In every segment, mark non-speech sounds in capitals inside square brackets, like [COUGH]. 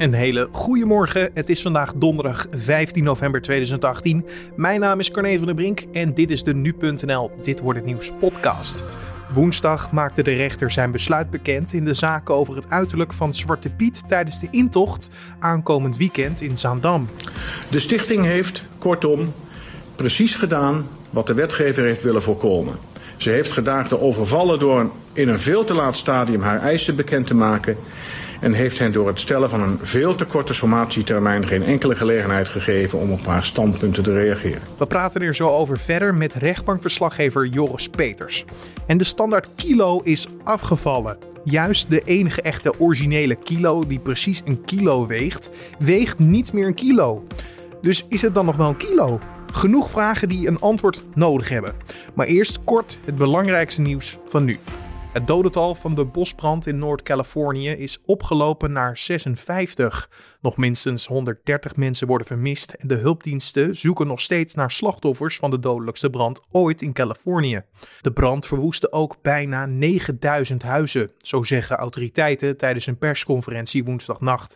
Een hele goede morgen. Het is vandaag donderdag 15 november 2018. Mijn naam is Carne van der Brink en dit is de Nu.nl Dit wordt het nieuws podcast. Woensdag maakte de rechter zijn besluit bekend in de zaak over het uiterlijk van Zwarte Piet tijdens de intocht aankomend weekend in Zaandam. De stichting heeft, kortom, precies gedaan wat de wetgever heeft willen voorkomen. Ze heeft gedaagd te overvallen door in een veel te laat stadium haar eisen bekend te maken en heeft hen door het stellen van een veel te korte sommatietermijn geen enkele gelegenheid gegeven om op haar standpunten te reageren. We praten er zo over verder met rechtbankverslaggever Joris Peters. En de standaard kilo is afgevallen. Juist de enige echte originele kilo die precies een kilo weegt, weegt niet meer een kilo. Dus is het dan nog wel een kilo? Genoeg vragen die een antwoord nodig hebben. Maar eerst kort het belangrijkste nieuws van nu. Het dodental van de bosbrand in Noord-Californië is opgelopen naar 56. Nog minstens 130 mensen worden vermist en de hulpdiensten zoeken nog steeds naar slachtoffers van de dodelijkste brand ooit in Californië. De brand verwoestte ook bijna 9000 huizen, zo zeggen autoriteiten tijdens een persconferentie woensdagnacht.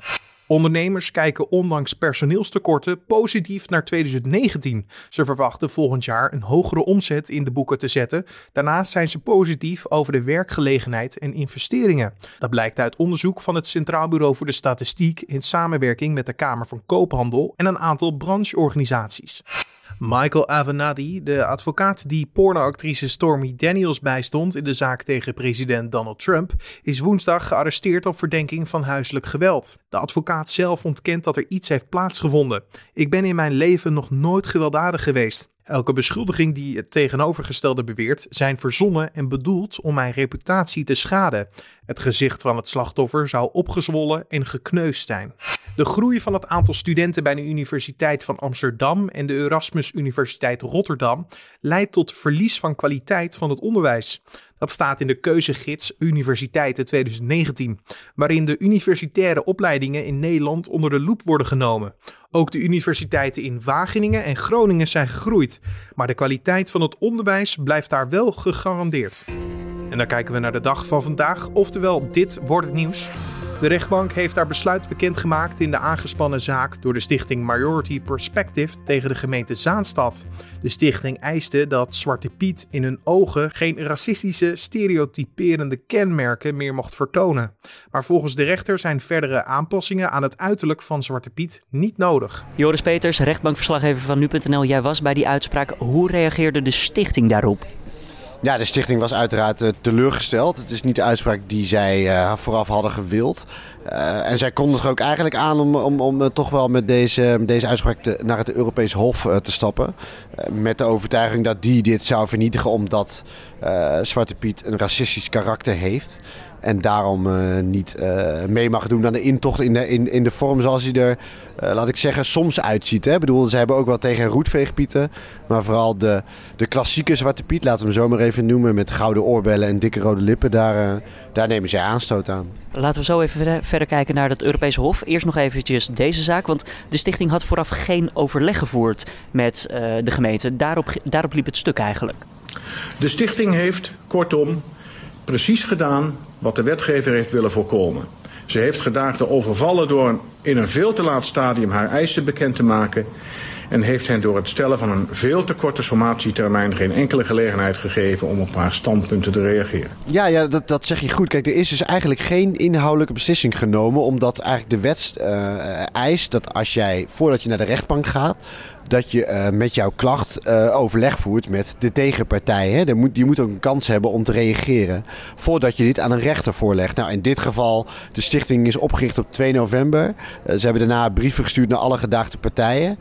Ondernemers kijken ondanks personeelstekorten positief naar 2019. Ze verwachten volgend jaar een hogere omzet in de boeken te zetten. Daarnaast zijn ze positief over de werkgelegenheid en investeringen. Dat blijkt uit onderzoek van het Centraal Bureau voor de Statistiek in samenwerking met de Kamer van Koophandel en een aantal brancheorganisaties. Michael Avenatti, de advocaat die pornoactrice Stormy Daniels bijstond in de zaak tegen president Donald Trump, is woensdag gearresteerd op verdenking van huiselijk geweld. De advocaat zelf ontkent dat er iets heeft plaatsgevonden. Ik ben in mijn leven nog nooit gewelddadig geweest. Elke beschuldiging die het tegenovergestelde beweert, zijn verzonnen en bedoeld om mijn reputatie te schaden. Het gezicht van het slachtoffer zou opgezwollen en gekneusd zijn. De groei van het aantal studenten bij de Universiteit van Amsterdam en de Erasmus Universiteit Rotterdam leidt tot verlies van kwaliteit van het onderwijs. Dat staat in de keuzegids Universiteiten 2019, waarin de universitaire opleidingen in Nederland onder de loep worden genomen. Ook de universiteiten in Wageningen en Groningen zijn gegroeid, maar de kwaliteit van het onderwijs blijft daar wel gegarandeerd. En dan kijken we naar de dag van vandaag, oftewel dit wordt het nieuws. De rechtbank heeft haar besluit bekendgemaakt in de aangespannen zaak door de stichting Majority Perspective tegen de gemeente Zaanstad. De stichting eiste dat Zwarte Piet in hun ogen geen racistische, stereotyperende kenmerken meer mocht vertonen. Maar volgens de rechter zijn verdere aanpassingen aan het uiterlijk van Zwarte Piet niet nodig. Joris Peters, rechtbankverslaggever van nu.nl. Jij was bij die uitspraak. Hoe reageerde de stichting daarop? Ja, de stichting was uiteraard uh, teleurgesteld. Het is niet de uitspraak die zij uh, vooraf hadden gewild. Uh, en zij kondigden ook eigenlijk aan om, om, om toch wel met deze, deze uitspraak naar het Europees Hof te stappen. met de overtuiging dat die dit zou vernietigen omdat Zwarte Piet een racistisch karakter heeft. En daarom niet mee mag doen aan de intocht in de, in, in de vorm zoals hij er, laat ik zeggen, soms uitziet. Hè? Ik bedoel, ze hebben ook wel tegen roetveegpieten. Maar vooral de, de klassieke Zwarte Piet, laten we hem zo maar even noemen. Met gouden oorbellen en dikke rode lippen. Daar, daar nemen zij aanstoot aan. Laten we zo even verder kijken naar het Europees Hof. Eerst nog eventjes deze zaak. Want de stichting had vooraf geen overleg gevoerd met de gemeente. Daarop, daarop liep het stuk eigenlijk. De stichting heeft, kortom, precies gedaan wat de wetgever heeft willen voorkomen. Ze heeft gedaagd overvallen door in een veel te laat stadium haar eisen bekend te maken en heeft hen door het stellen van een veel te korte sommatietermijn geen enkele gelegenheid gegeven om op haar standpunten te reageren. Ja, ja dat, dat zeg je goed. Kijk, er is dus eigenlijk geen inhoudelijke beslissing genomen, omdat eigenlijk de wet uh, eist dat als jij voordat je naar de rechtbank gaat, dat je uh, met jouw klacht uh, overleg voert met de tegenpartij. Hè? Die, moet, moet ook een kans hebben om te reageren voordat je dit aan een rechter voorlegt. Nou, in dit geval, de stichting is opgericht op 2 november. Uh, ze hebben daarna brieven gestuurd naar alle gedaagde partijen.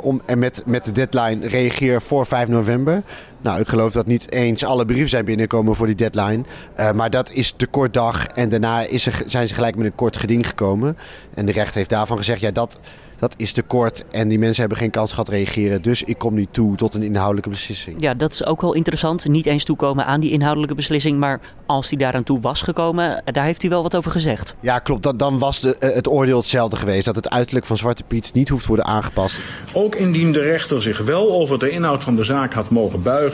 om, en met, met de deadline reageer voor 5 november. Nou, ik geloof dat niet eens alle brieven zijn binnengekomen voor die deadline. Uh, maar dat is de kort dag. En daarna is er, zijn ze gelijk met een kort geding gekomen. En de rechter heeft daarvan gezegd, ja, dat dat is te kort en die mensen hebben geen kans gehad reageren. Dus ik kom niet toe tot een inhoudelijke beslissing. Ja, dat is ook wel interessant. Niet eens toekomen aan die inhoudelijke beslissing, maar als hij daaraan toe was gekomen, daar heeft hij wel wat over gezegd. Ja, klopt. Dan, dan was de, eh, het oordeel hetzelfde geweest. Dat het uiterlijk van Zwarte Piet niet hoeft te worden aangepast. Ook indien de rechter zich wel over de inhoud van de zaak had mogen buigen,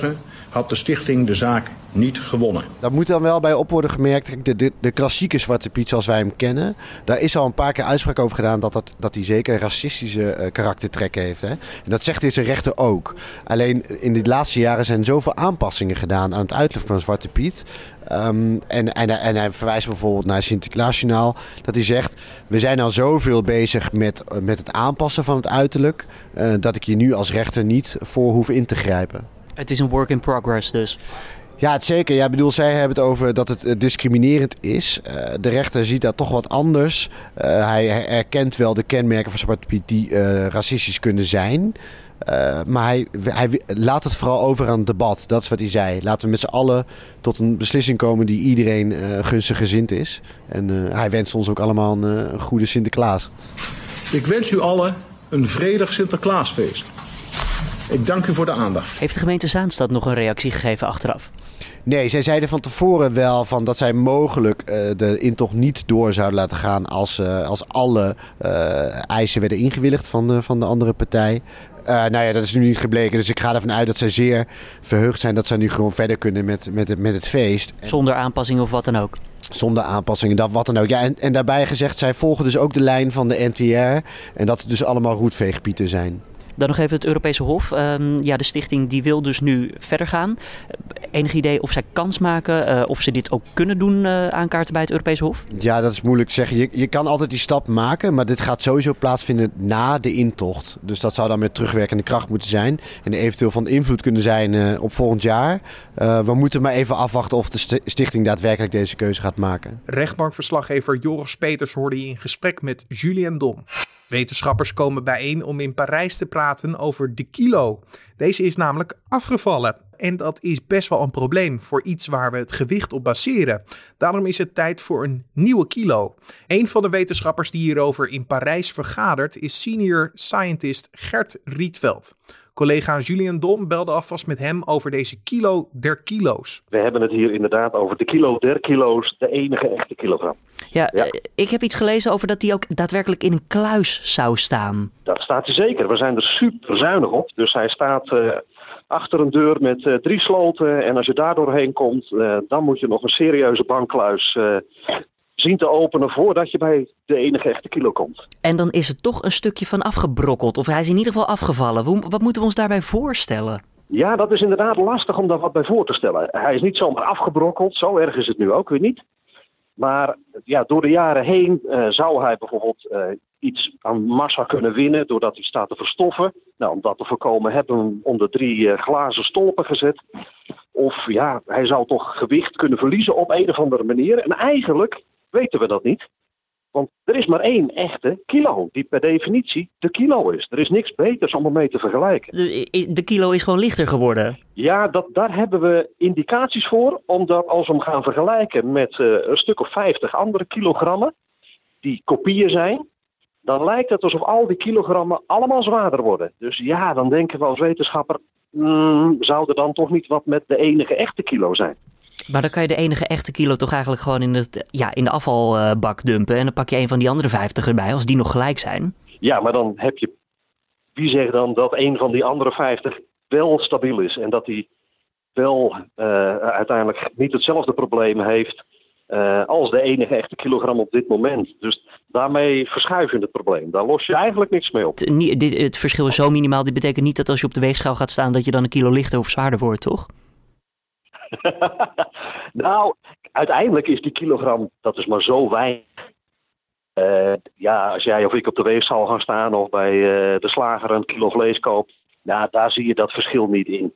had de stichting de zaak niet gewonnen. Daar moet dan wel bij op worden gemerkt, de, de, de klassieke Zwarte Piet zoals wij hem kennen, daar is al een paar keer uitspraak over gedaan dat, dat, dat hij zeker racistische uh, karaktertrekken heeft. Hè? En dat zegt deze rechter ook. Alleen in de laatste jaren zijn zoveel aanpassingen gedaan aan het uiterlijk van Zwarte Piet. Um, en, en, hij verwijst bijvoorbeeld naar Sinterklaasjournaal. Dat hij zegt, we zijn al zoveel bezig met, met het aanpassen van het uiterlijk... Uh, dat ik hier nu als rechter niet voor hoef in te grijpen. Het is een work in progress dus. Ja, het zeker. Ja, bedoel, zij hebben het over dat het discriminerend is. Uh, de rechter ziet dat toch wat anders. Uh, hij, hij, erkent wel de kenmerken van Zwarte Piet die uh, racistisch kunnen zijn. maar hij, hij, laat het vooral over aan het debat. Dat is wat hij zei. Laten we met z'n allen tot een beslissing komen die iedereen gunstig gezind is. En hij wenst ons ook allemaal een, een goede Sinterklaas. Ik wens u allen een vredig Sinterklaasfeest. Ik dank u voor de aandacht. Heeft de gemeente Zaanstad nog een reactie gegeven achteraf? Nee, zij zeiden van tevoren wel van dat zij mogelijk uh, de intocht niet door zouden laten gaan als, uh, als alle uh, eisen werden ingewilligd van, van de andere partij. nou ja, dat is nu niet gebleken. Dus ik ga ervan uit dat zij zeer verheugd zijn dat zij nu gewoon verder kunnen met, met, het, met het feest. Zonder aanpassingen of wat dan ook. Zonder aanpassingen, dat wat dan ook. Ja, en, en daarbij gezegd, zij volgen dus ook de lijn van de NTR. En dat het dus allemaal roetveegpieten zijn. Dan nog even het Europese Hof. Um, ja, de stichting die wil dus nu verder gaan. Enig idee of zij kans maken, uh, of ze dit ook kunnen doen, uh, aankaarten bij het Europese Hof? Ja, dat is moeilijk te zeggen. Je, je kan altijd die stap maken, maar dit gaat sowieso plaatsvinden na de intocht. Dus dat zou dan met terugwerkende kracht moeten zijn. En eventueel van invloed kunnen zijn uh, op volgend jaar. we moeten maar even afwachten of de stichting daadwerkelijk deze keuze gaat maken. Rechtbankverslaggever Joris Peters hoorde je in gesprek met Julien Dom. Wetenschappers komen bijeen om in Parijs te praten over de kilo. Deze is namelijk afgevallen. En dat is best wel een probleem voor iets waar we het gewicht op baseren. Daarom is het tijd voor een nieuwe kilo. Een van de wetenschappers die hierover in Parijs vergadert is senior scientist Gert Rietveld. Collega Julian Dom belde alvast met hem over deze kilo der kilo's. We hebben het hier inderdaad over de kilo der kilo's, de enige echte kilogram. Ja, ja. Eh, ik heb iets gelezen over dat die ook daadwerkelijk in een kluis zou staan. Dat staat hij zeker. We zijn er super zuinig op. Dus hij staat uh, achter een deur met uh, drie sloten. En als je daar doorheen komt, uh, dan moet je nog een serieuze bankkluis zien te openen voordat je bij de enige echte kilo komt. En dan is er toch een stukje van afgebrokkeld. Of hij is in ieder geval afgevallen. Wat moeten we ons daarbij voorstellen? Ja, dat is inderdaad lastig om daar wat bij voor te stellen. Hij is niet zomaar afgebrokkeld, zo erg is het nu ook weer niet. Maar ja, door de jaren heen uh, zou hij bijvoorbeeld uh, iets aan massa kunnen winnen doordat hij staat te verstoffen. Nou, om dat te voorkomen hebben we hem onder drie uh, glazen stolpen gezet. Of ja, hij zou toch gewicht kunnen verliezen op een of andere manier. En eigenlijk weten we dat niet. Want er is maar één echte kilo, die per definitie de kilo is. Er is niks beters om ermee te vergelijken. De, de kilo is gewoon lichter geworden? Ja, dat, daar hebben we indicaties voor. Omdat als we hem gaan vergelijken met uh, een stuk of 50 andere kilogrammen, die kopieën zijn, dan lijkt het alsof al die kilogrammen allemaal zwaarder worden. Dus ja, dan denken we als wetenschapper, mm, zou er dan toch niet wat met de enige echte kilo zijn? Maar dan kan je de enige echte kilo toch eigenlijk gewoon in, het, ja, in de afvalbak dumpen. En dan pak je een van die andere 50 erbij, als die nog gelijk zijn. Ja, maar dan heb je. Wie zegt dan dat een van die andere 50 wel stabiel is en dat hij wel uh, uiteindelijk niet hetzelfde probleem heeft uh, als de enige echte kilogram op dit moment. Dus daarmee verschuif je het probleem. Daar los je eigenlijk niks mee op. Het, dit, het verschil is zo minimaal. Dit betekent niet dat als je op de weegschaal gaat staan dat je dan een kilo lichter of zwaarder wordt, toch? [LAUGHS] nou, uiteindelijk is die kilogram, dat is maar zo weinig. Uh, ja, als jij of ik op de weegschaal gaan staan of bij uh, de slager een kilo vlees koopt, nou, daar zie je dat verschil niet in.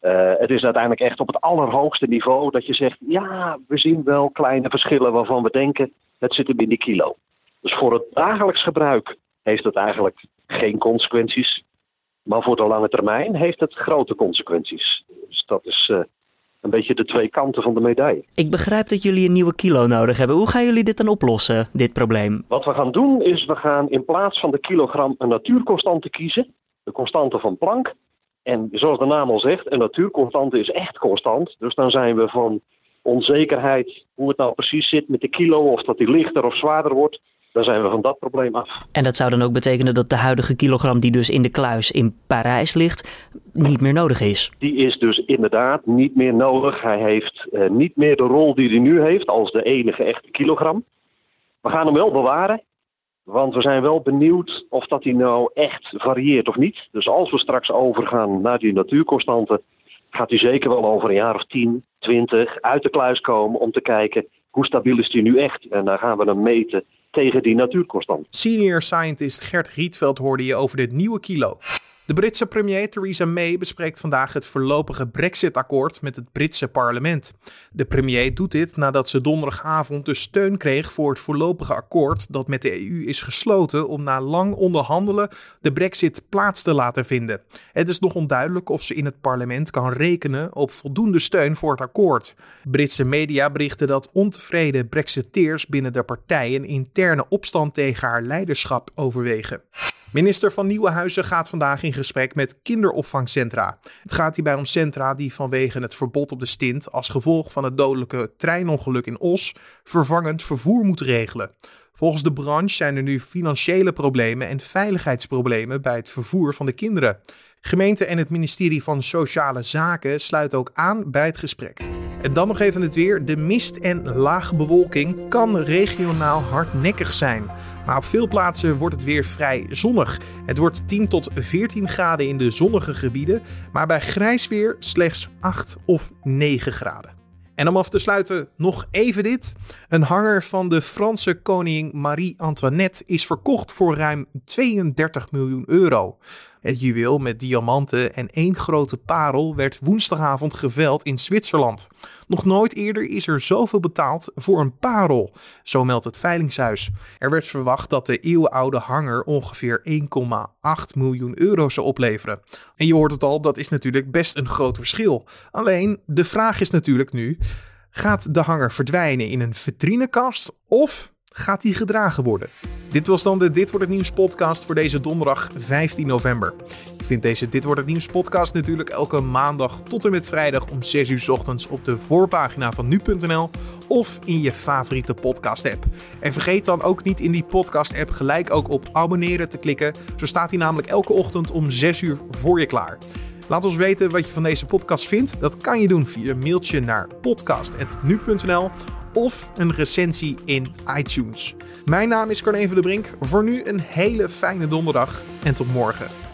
Uh, het is uiteindelijk echt op het allerhoogste niveau dat je zegt, ja, we zien wel kleine verschillen waarvan we denken, het zit hem in die kilo. Dus voor het dagelijks gebruik heeft het eigenlijk geen consequenties. Maar voor de lange termijn heeft het grote consequenties. Dus dat is een beetje de twee kanten van de medaille. Ik begrijp dat jullie een nieuwe kilo nodig hebben. Hoe gaan jullie dit dan oplossen, dit probleem? Wat we gaan doen is, we gaan in plaats van de kilogram een natuurconstante kiezen. De constante van Planck. En zoals de naam al zegt, een natuurconstante is echt constant. Dus dan zijn we van onzekerheid, hoe het nou precies zit met de kilo, of dat die lichter of zwaarder wordt, dan zijn we van dat probleem af. En dat zou dan ook betekenen dat de huidige kilogram die dus in de kluis in Parijs ligt, niet meer nodig is? Die is dus inderdaad niet meer nodig. Hij heeft uh, niet meer de rol die hij nu heeft als de enige echte kilogram. We gaan hem wel bewaren. Want we zijn wel benieuwd of dat hij nou echt varieert of niet. Dus als we straks overgaan naar die natuurconstante, gaat hij zeker wel over een jaar of 10, 20 uit de kluis komen om te kijken hoe stabiel is die nu echt. En dan gaan we hem meten tegen die natuurconstante. Senior scientist Gert Rietveld hoorde je over dit nieuwe kilo. De Britse premier Theresa May bespreekt vandaag het voorlopige Brexit-akkoord met het Britse parlement. De premier doet dit nadat ze donderdagavond de steun kreeg voor het voorlopige akkoord dat met de EU is gesloten om na lang onderhandelen de Brexit plaats te laten vinden. Het is nog onduidelijk of ze in het parlement kan rekenen op voldoende steun voor het akkoord. Britse media berichten dat ontevreden Brexiteers binnen de partij een interne opstand tegen haar leiderschap overwegen. Minister van Nieuwenhuizen gaat vandaag in gesprek met kinderopvangcentra. Het gaat hierbij om centra die vanwege het verbod op de stint als gevolg van het dodelijke treinongeluk in Os vervangend vervoer moeten regelen. Volgens de branche zijn er nu financiële problemen en veiligheidsproblemen bij het vervoer van de kinderen. Gemeente en het ministerie van Sociale Zaken sluiten ook aan bij het gesprek. En dan nog even het weer. De mist en lage bewolking kan regionaal hardnekkig zijn. Maar op veel plaatsen wordt het weer vrij zonnig. Het wordt 10 tot 14 graden in de zonnige gebieden, maar bij grijs weer slechts 8 of 9 graden. En om af te sluiten nog even dit. Een hanger van de Franse koningin Marie-Antoinette is verkocht voor ruim 32 miljoen euro. Het juweel met diamanten en één grote parel werd woensdagavond geveld in Zwitserland. Nog nooit eerder is er zoveel betaald voor een parel, zo meldt het Veilingshuis. Er werd verwacht dat de eeuwenoude hanger ongeveer 1,8 miljoen euro zou opleveren. En je hoort het al, dat is natuurlijk best een groot verschil. Alleen de vraag is natuurlijk nu: gaat de hanger verdwijnen in een vitrinekast of gaat die gedragen worden? Dit was dan de Dit Wordt Het Nieuws podcast voor deze donderdag 15 november. Je vindt deze Dit Wordt Het Nieuws podcast natuurlijk elke maandag tot en met vrijdag om 6 uur ochtends op de voorpagina van nu.nl of in je favoriete podcast app. En vergeet dan ook niet in die podcast app gelijk ook op abonneren te klikken. Zo staat hij namelijk elke ochtend om 6 uur voor je klaar. Laat ons weten wat je van deze podcast vindt. Dat kan je doen via mailtje naar podcast.nu.nl of een recensie in iTunes. Mijn naam is Carne van de Brink. Voor nu een hele fijne donderdag en tot morgen.